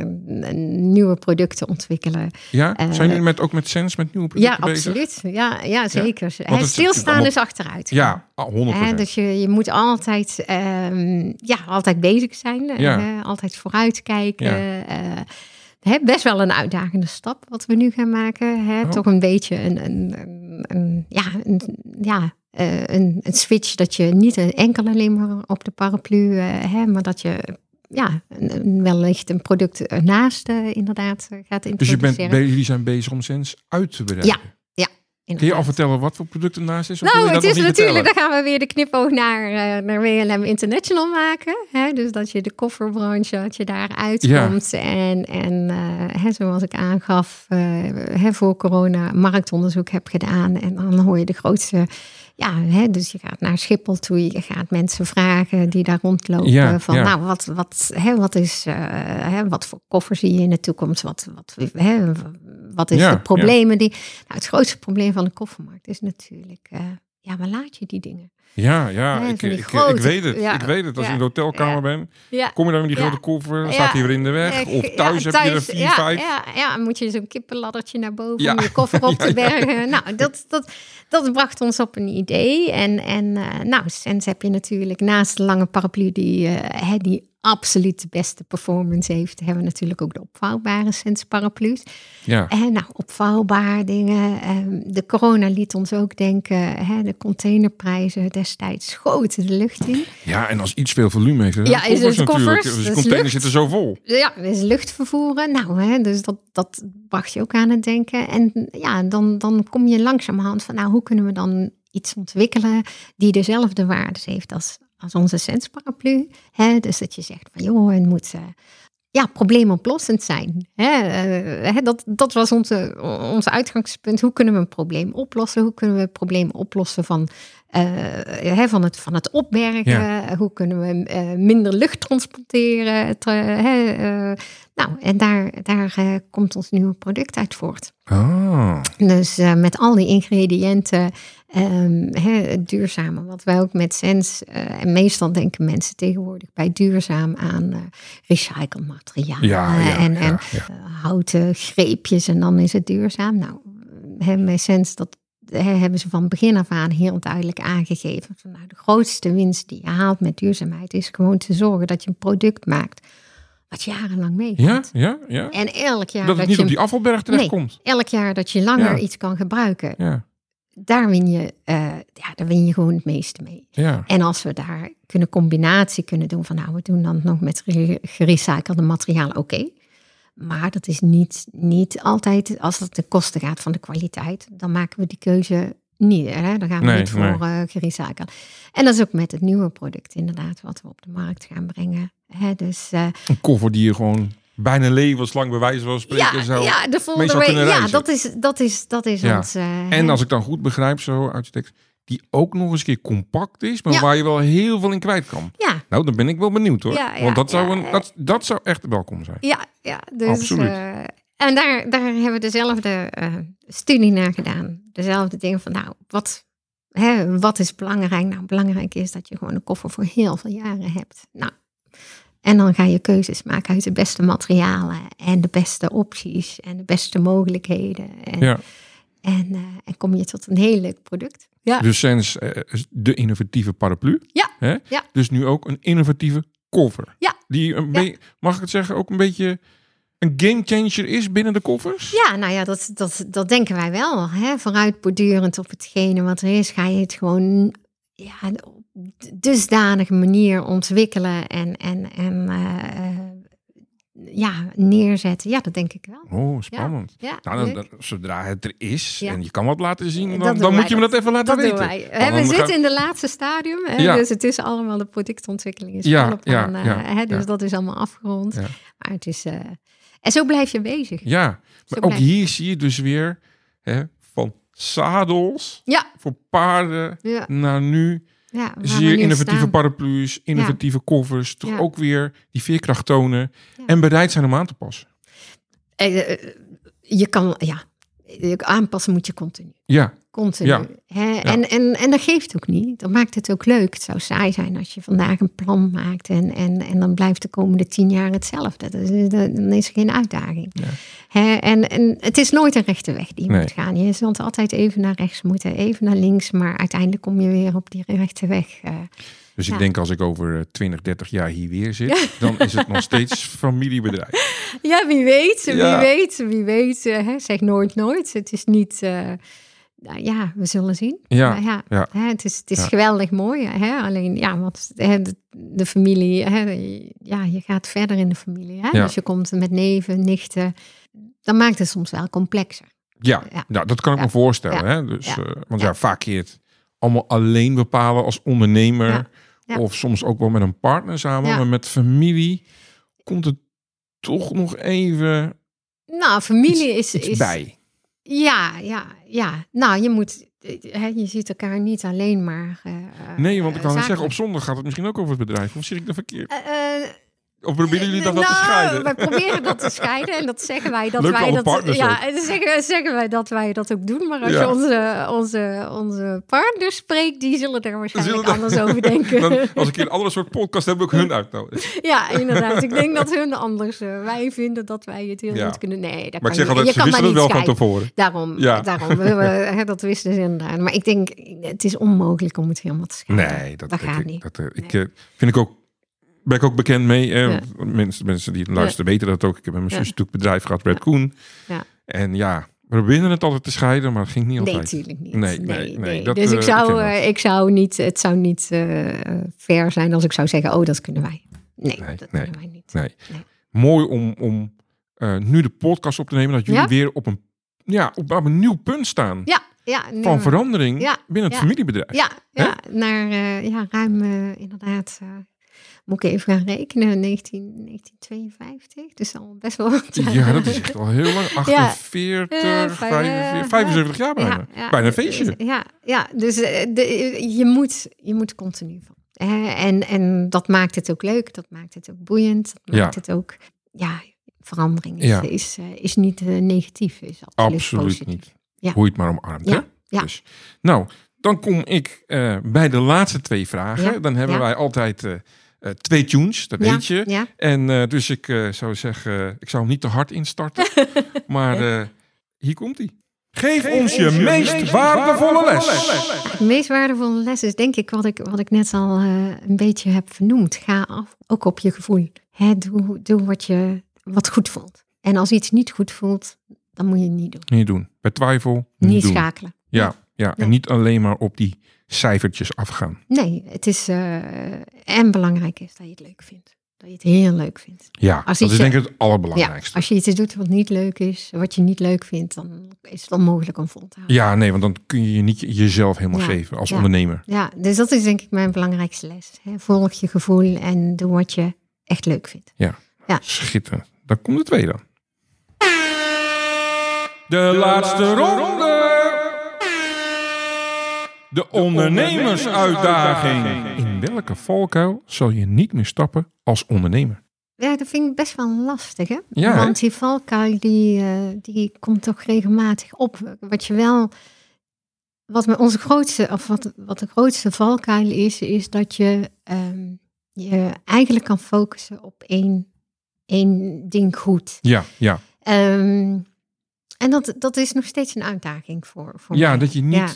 en- nieuwe producten ontwikkelen. Ja? eh, Zijn jullie met, ook met Sens, met nieuwe Ja, producten bezig? absoluut. Ja, ja zeker. Het stilstaan allemaal- is achteruit. Ja, ah, 100%. Hè, dus je, je moet altijd, ehm, ja, altijd bezig zijn. eh, Ja. hè, altijd vooruitkijken. Ja. eh, hè, best wel een uitdagende stap wat we nu gaan maken. Hè? Oh. Toch een beetje een, een, een, een- ja, een, ja, eh, een, een switch dat je niet enkel alleen maar op de paraplu, eh, hè, maar dat je ja, een, wellicht een product ernaast eh, inderdaad eh, gaat Dus je introduceren. bent, be- jullie zijn bezig om Sens uit te breiden. Ja, Kun je al vertellen wat voor producten naast is? Nou, het is natuurlijk, dan gaan we weer de knipoog naar, eh, naar WLM International maken. Hè? Dus dat je de kofferbranche, dat je daar uitkomt. En, en eh, hè, zoals ik aangaf, eh, hè, voor corona marktonderzoek heb gedaan. En dan hoor je de grootste, ja, hè, dus je gaat naar Schiphol toe. Je gaat mensen vragen die daar rondlopen. Ja, van, ja. nou, wat, wat, hè, wat is, eh, hè, wat voor koffer zie je in de toekomst? Wat, wat, hè, wat is Ja, de problemen die... Nou, het grootste probleem van de koffermarkt is natuurlijk, eh, ja, waar laat je die dingen? Ja, ja, Ja, ik, ik, ik weet het. ja, ik weet het. Als je in de hotelkamer bent, Ja, kom je dan met die grote koffer, staat hij weer in de weg. Of thuis heb je er vier, ja, vijf. Ja, ja, moet je zo'n kippenladdertje naar boven Ja. om je koffer op te bergen. Nou, dat, dat, dat bracht ons op een idee. En, en eh, nou, sinds heb je natuurlijk naast de lange paraplu die, hè, die absoluut de beste performance heeft, hebben we natuurlijk ook de opvouwbare Sens paraplu's. Ja. En nou, opvouwbaar dingen. ehm, de corona liet ons ook denken, hè, de containerprijzen destijds schoten de lucht in. ja, en als iets veel volume heeft, dan Ja, is het koffers, Dus de containers zitten zo vol. Ja, dus luchtvervoeren. Nou, hè, dus dat, dat bracht je ook aan het denken. En ja, dan, dan kom je langzamerhand van, nou, hoe kunnen we dan iets ontwikkelen die dezelfde waardes heeft als, als onze sensparaplu. Hè? Dus dat je zegt van joh, het moet... eh, ja, probleemoplossend zijn. Hè? Eh, hè, dat, dat was onze, ons uitgangspunt. Hoe kunnen we een probleem oplossen? Hoe kunnen we een probleem oplossen van, eh, hè, van, het, van het opbergen? Ja. Hoe kunnen we minder lucht transporteren? Het, hè, nou, en daar, daar komt ons nieuwe product uit voort. Ah, Dus met al die ingrediënten, ehm, het duurzame, wat wij ook met Sens, eh, en meestal denken mensen tegenwoordig bij duurzaam aan eh recycled materialen Ja, ja, en, ja, en ja. eh, houten greepjes en dan is het duurzaam. Nou, met Sens, dat hebben ze van begin af aan heel duidelijk aangegeven. Van, nou, de grootste winst die je haalt met duurzaamheid is gewoon te zorgen dat je een product maakt wat jarenlang ja, meegaat. ja, ja. En elk jaar dat het niet je op die afvalberg terechtkomt. elk jaar dat je langer Ja. iets kan gebruiken, Ja, daar win je, eh, ja, daar win je gewoon het meeste mee. ja. En als we daar kunnen combinatie kunnen doen van nou, we doen dan nog met re- gerecyclede materialen, oké. Maar dat is niet, niet altijd, als het ten koste gaat van de kwaliteit, dan maken we die keuze niet. Hè? Dan gaan we Nee, niet voor nee. eh gerecycled. En dat is ook met het nieuwe product inderdaad, wat we op de markt gaan brengen. Hè? Dus eh, Een koffer die je gewoon bijna levenslang bij wijze van spreken ja, ja, de volgende week, ja, dat is, dat is, dat is Ja. ons. eh, En als ik dan goed begrijp, zo uit je tekst, die ook nog eens een keer compact is, maar Ja. waar je wel heel veel in kwijt kan. ja, Nou, dan ben ik wel benieuwd hoor. Ja, Want dat zou, een, eh. dat, dat zou echt welkom zijn. Ja, ja dus, Absoluut. eh, en daar, daar hebben we dezelfde studie naar gedaan. Dezelfde dingen van, nou, wat, hè, wat is belangrijk? Nou, belangrijk is dat je gewoon een koffer voor heel veel jaren hebt. Nou, en dan ga je keuzes maken uit de beste materialen en de beste opties en de beste mogelijkheden. En, Ja. en, eh, en kom je tot een heel leuk product. Ja, Dus Sens eh, is de innovatieve paraplu. Ja, Hè? ja. Dus nu ook een innovatieve koffer. Ja. Die een be- mag ik het zeggen, ook een beetje een gamechanger is binnen de koffers? Ja, nou ja, dat, dat, dat denken wij wel. Hè? Vooruitbordurend op hetgene wat er is, ga je het gewoon ja, dusdanige manier ontwikkelen en, en, en eh, eh, ja, neerzetten. Ja, dat denk ik wel. Oh, spannend. Ja, Nou, dan, zodra het er is Ja. en je kan wat laten zien, dan, dan moet je me dat even laten dat weten. doen wij. Dan Hè, we zitten in de laatste stadium, hè? Ja. dus het is allemaal de productontwikkeling is Ja, aan, eh, hè, dus dat is allemaal afgerond. Maar het is, en zo blijf je bezig. Ja, maar Zo ook je- hier zie je dus weer hè, van zadels voor paarden naar nu ja. zeer innovatieve staan. paraplu's, innovatieve koffers, toch Ja. ook weer die veerkracht tonen Ja. en bereid zijn om aan te passen. Eh, eh, je kan, ja, aanpassen moet je continu. Ja, Continu. Ja. Hè? En, en, en dat geeft ook niet. Dat maakt het ook leuk. Het zou saai zijn als je vandaag een plan maakt en, en, en dan blijft de komende tien jaar hetzelfde. Dat is, dat- dan is er geen uitdaging. Ja. Hè? En, en het is nooit een rechte weg die je Nee. moet gaan. Je zult altijd even naar rechts moeten, even naar links, maar uiteindelijk kom je weer op die rechte weg. eh. dus ik denk als ik over eh, 20, 30 jaar hier weer zit, dan is het nog steeds familiebedrijf. Ja, wie weet, wie weet, wie weet. eh, hè? Zeg nooit nooit. Het is niet... eh, ja, we zullen zien. Ja, ja, ja. Hè, het is, het is Ja. geweldig mooi. Hè? Alleen, ja, want hè, de, de familie, hè, ja, je gaat verder in de familie. Hè? Ja. Dus je komt met neven, nichten. Dan maakt het soms wel complexer. Ja, Ja. Nou, dat kan ik me voorstellen. Hè? Dus, eh, want ja. Vaak keer het allemaal alleen bepalen als ondernemer. Of soms ook wel met een partner samen. Maar met familie komt het toch nog even Nou, familie iets, is... iets is bij. Ja, ja, ja. Nou, je moet... Hè, je ziet elkaar niet alleen maar... eh, Nee, want ik eh, kan het zeggen, op zondag gaat het misschien ook over het bedrijf. Of zit ik dat verkeerd? Eh, eh, Of proberen jullie dat wel te nou, scheiden? Wij proberen dat te scheiden en dat zeggen wij dat Leuk wij dat. Ja, en zeggen, zeggen wij dat wij dat ook doen. Maar als Ja. je onze, onze, onze partners spreekt, die zullen er waarschijnlijk Zullen er- anders over denken. Dan, als ik een andere soort podcast heb, ik hun uitnodigen. ja, inderdaad. Ik denk dat hun anders. eh, wij vinden dat wij het heel Ja. goed kunnen. Nee, dat Maar ik kan zeg je, altijd, je ze kan wisten maar het niet wel van scheiden. tevoren. Daarom, Ja. daarom we, dat wisten ze inderdaad. Maar ik denk, het is onmogelijk om het helemaal te scheiden. Nee, dat, dat gaat ik, niet. Dat, eh, ik, eh, vind ik ook, ben ik ook bekend mee. Eh, Ja. mensen, mensen die luisteren weten dat ook. Ik heb met mijn zus natuurlijk bedrijf gehad, Red Koen. Ja. En ja, we probeerden het altijd te scheiden, maar het ging niet Nee, altijd. natuurlijk niet. Nee, nee, nee, dat, dus eh, ik ik zou, eh, ik zou niet, het zou niet eh fair zijn als ik zou zeggen, oh, dat kunnen wij. Nee, Nee, dat nee, kunnen wij niet. Nee. Nee. Mooi om, om eh, nu de podcast op te nemen, dat jullie Ja. weer op een, ja, op, op een nieuw punt staan. Ja. ja, nee, van verandering Ja, binnen het familiebedrijf. Ja, ja naar eh, ja, ruim eh, inderdaad, eh, moet ik even gaan rekenen, 19, 1952. Dus al best wel wat Ja, dat is echt al heel lang. 48, Ja, 45, 75 jaar bijna. Ja, bijna een feestje. Ja, ja dus eh, de, je, moet, je moet continu van. Eh, en, en dat maakt het ook leuk, dat maakt het ook boeiend, dat maakt het ook, ja, verandering is, Ja. is, eh, is niet eh, negatief, is absoluut, Absoluut positief. niet. Ja. Hoe je het maar omarmt. Ja. Dus, nou, dan kom ik eh, bij de laatste twee vragen. Dan hebben wij altijd eh, eh, twee tunes, dat Ja, weet je. Ja, En eh, dus ik eh, zou zeggen, ik zou hem niet te hard instarten. maar eh, hier komt hij. Geef, ons je, meest, waardevolle les. Het meest waardevolle les is denk ik wat ik, wat ik net al eh, een beetje heb vernoemd. Ga af, ook op je gevoel. Hè, doe doe wat, je, wat goed voelt. En als iets niet goed voelt, dan moet je het niet doen. Niet doen. Bij twijfel, niet, Niet doen. schakelen. Ja, ja. en Nee. niet alleen maar op die cijfertjes afgaan. Nee, het is eh, en belangrijk is dat je het leuk vindt. Dat je het heel leuk vindt. Ja, Als dat is denk ik het Ja, allerbelangrijkste. als je iets doet wat niet leuk is, wat je niet leuk vindt, dan is het onmogelijk om vol te houden. Ja, nee, want dan kun je je niet jezelf helemaal Ja, geven als ja. ondernemer. Ja, dus dat is denk ik mijn belangrijkste les. Hè. Volg je gevoel en doe wat je echt leuk vindt. Schitterend. Dan komt de tweede dan. De laatste ronde. De ondernemersuitdaging. In welke valkuil zal je niet meer stappen als ondernemer? Ja, dat vind ik best wel lastig, hè? Ja? Want die valkuil, die, eh, die komt toch regelmatig op. Wat je wel... Wat me onze grootste, of wat, wat de grootste valkuil is, is dat je ehm, je eigenlijk kan focussen op één, één ding goed. Ja, ja. Ehm, en dat, dat is nog steeds een uitdaging voor, voor ja mij. dat je niet Ja.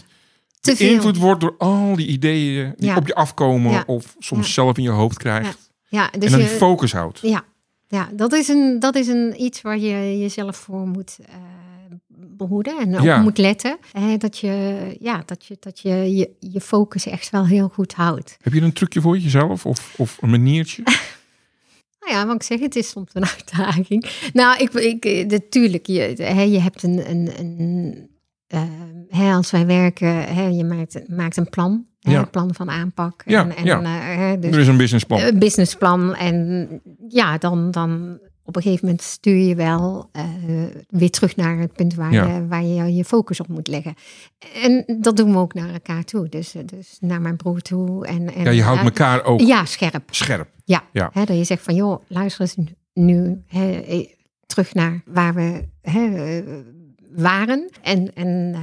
Beïnvloed wordt door al die ideeën die Ja. op je afkomen. Ja. Of soms Ja. zelf in je hoofd krijgt. Ja, dus en dan je, die focus houdt. Ja, ja dat, is een, dat is een, iets waar je jezelf voor moet eh, behoeden en op moet letten. Hè, dat je, ja, dat je, dat je, je je focus echt wel heel goed houdt. Heb je een trucje voor jezelf? Of, of een maniertje? Nou ja, wat ik zeg, het is soms een uitdaging. Nou, ik, ik, eh, natuurlijk, je, hè, je hebt een, een, een eh, hè, als wij werken, hè, je maakt, maakt een plan. Hè, Ja. Een plan van aanpak. Ja, en, en, ja. eh, hè, dus er is een businessplan. een businessplan. En ja, dan, dan op een gegeven moment stuur je wel eh, weer terug naar het punt waar, Ja. je, waar je je focus op moet leggen. En dat doen we ook naar elkaar toe. Dus, eh, dus naar mijn broer toe. En, en, ja, je houdt elkaar ook Ja, scherp. scherp. Ja. Ja. Hè, dat je zegt van, joh, luister eens nu hè, terug naar waar we hè, waren. En, en, eh,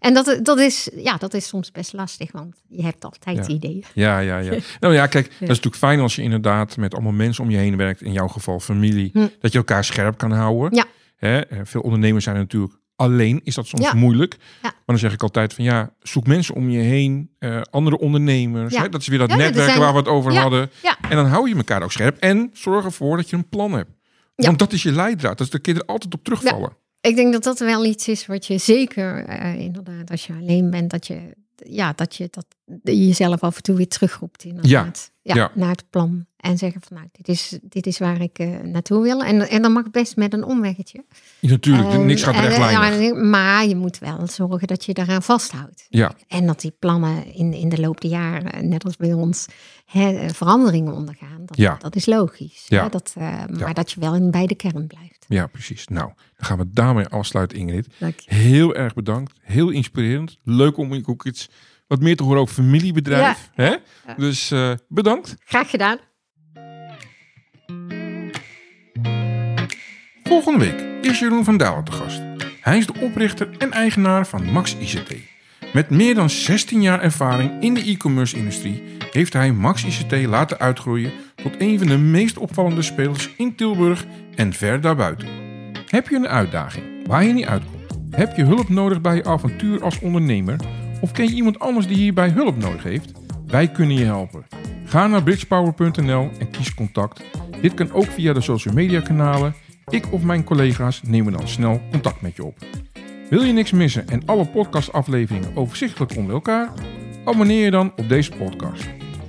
en dat, dat, is, ja, dat is soms best lastig, want je hebt altijd Ja. ideeën. Ja, ja, ja. Nou ja, kijk, dat is natuurlijk fijn als je inderdaad met allemaal mensen om je heen werkt. In jouw geval familie. Hm. Dat je elkaar scherp kan houden. Ja. Hè, eh, veel ondernemers zijn natuurlijk alleen. Is dat soms Ja. moeilijk. Ja. Maar dan zeg ik altijd van ja, zoek mensen om je heen. eh, andere ondernemers. Ja. Hè, dat is weer dat er zijn- waar we het over hadden. En dan hou je elkaar ook scherp. En zorg ervoor dat je een plan hebt. Want dat is je leidraad. Dan kun je er altijd op terugvallen. Ik denk dat dat wel iets is wat je zeker, eh, inderdaad, als je alleen bent, dat je, ja, dat je dat jezelf af en toe weer terugroept, inderdaad. Ja, ja. naar het plan. En zeggen van, nou, dit is, dit is waar ik eh, naartoe wil. En, en dan mag best met een omweggetje. Natuurlijk, En- niks gaat rechtlijnig. ja, maar je moet wel zorgen dat je daaraan vasthoudt. Ja. En dat die plannen in, in de loop der jaren, net als bij ons, hè, eh, veranderingen ondergaan. Dat, Ja. dat is logisch. Ja. Hè, dat, eh, maar dat je wel in bij de kern blijft. Ja, precies. Nou, dan gaan we daarmee afsluiten, Ingrid. Dank je. Heel erg bedankt. Heel inspirerend. Leuk om ook iets wat meer te horen over familiebedrijf. Hè? Dus eh, bedankt. Graag gedaan. Volgende week is Jeroen van Dalen te gast. Hij is de oprichter en eigenaar van Max ICT. Met meer dan 16 jaar ervaring in de e-commerce industrie heeft hij Max ICT laten uitgroeien tot een van de meest opvallende spelers in Tilburg en ver daarbuiten. Heb je een uitdaging waar je niet uitkomt? Heb je hulp nodig bij je avontuur als ondernemer? Of ken je iemand anders die hierbij hulp nodig heeft? Wij kunnen je helpen. Ga naar bridgepower.nl en kies contact. Dit kan ook via de social media kanalen. Ik of mijn collega's nemen dan snel contact met je op. Wil je niks missen en alle podcastafleveringen overzichtelijk onder elkaar? Abonneer je dan op deze podcast.